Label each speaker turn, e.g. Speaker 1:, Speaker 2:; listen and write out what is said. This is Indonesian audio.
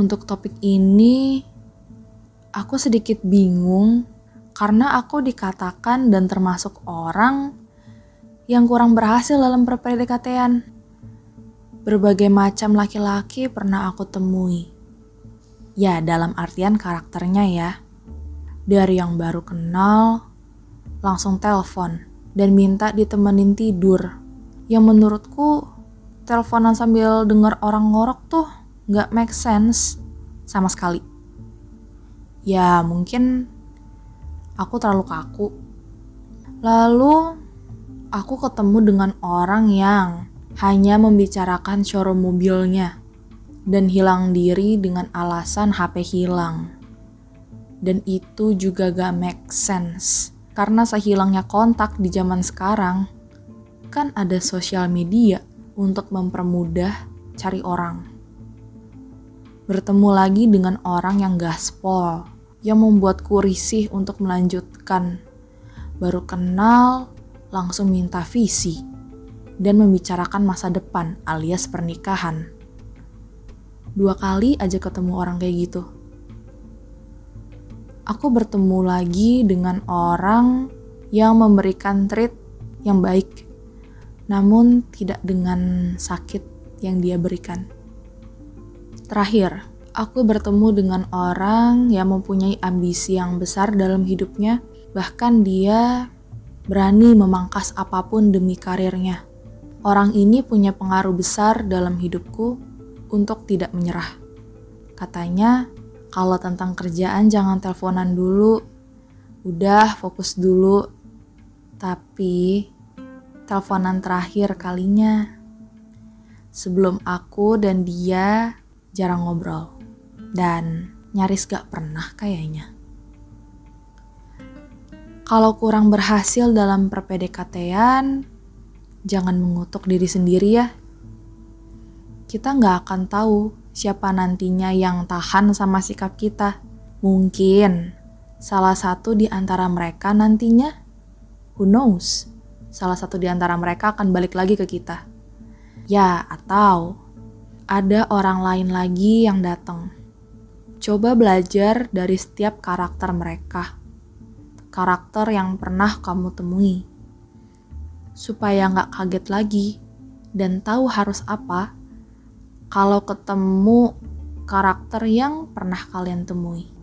Speaker 1: Untuk topik ini, aku sedikit bingung karena aku dikatakan dan termasuk orang yang kurang berhasil dalam perpdkt Berbagai macam laki-laki pernah aku temui. Ya, dalam artian karakternya ya. Dari yang baru kenal, langsung telepon dan minta ditemenin tidur. Yang menurutku, teleponan sambil denger orang ngorok tuh nggak make sense sama sekali. Ya mungkin aku terlalu kaku. Lalu aku ketemu dengan orang yang hanya membicarakan showroom mobilnya dan hilang diri dengan alasan HP hilang. Dan itu juga gak make sense karena sehilangnya kontak di zaman sekarang kan ada sosial media untuk mempermudah cari orang bertemu lagi dengan orang yang gaspol, yang membuatku risih untuk melanjutkan. Baru kenal, langsung minta visi, dan membicarakan masa depan alias pernikahan. Dua kali aja ketemu orang kayak gitu. Aku bertemu lagi dengan orang yang memberikan treat yang baik, namun tidak dengan sakit yang dia berikan. Terakhir, aku bertemu dengan orang yang mempunyai ambisi yang besar dalam hidupnya, bahkan dia berani memangkas apa pun demi karirnya. Orang ini punya pengaruh besar dalam hidupku untuk tidak menyerah. Katanya, kalau tentang kerjaan jangan teleponan dulu, udah fokus dulu. Tapi, teleponan terakhir kalinya sebelum aku dan dia jarang ngobrol, dan nyaris gak pernah kayaknya. Kalau kurang berhasil dalam perpdkt jangan mengutuk diri sendiri ya. Kita nggak akan tahu siapa nantinya yang tahan sama sikap kita. Mungkin salah satu di antara mereka nantinya, who knows, salah satu di antara mereka akan balik lagi ke kita. Ya, atau ada orang lain lagi yang datang. Coba belajar dari setiap karakter mereka. Karakter yang pernah kamu temui. Supaya nggak kaget lagi dan tahu harus apa kalau ketemu karakter yang pernah kalian temui.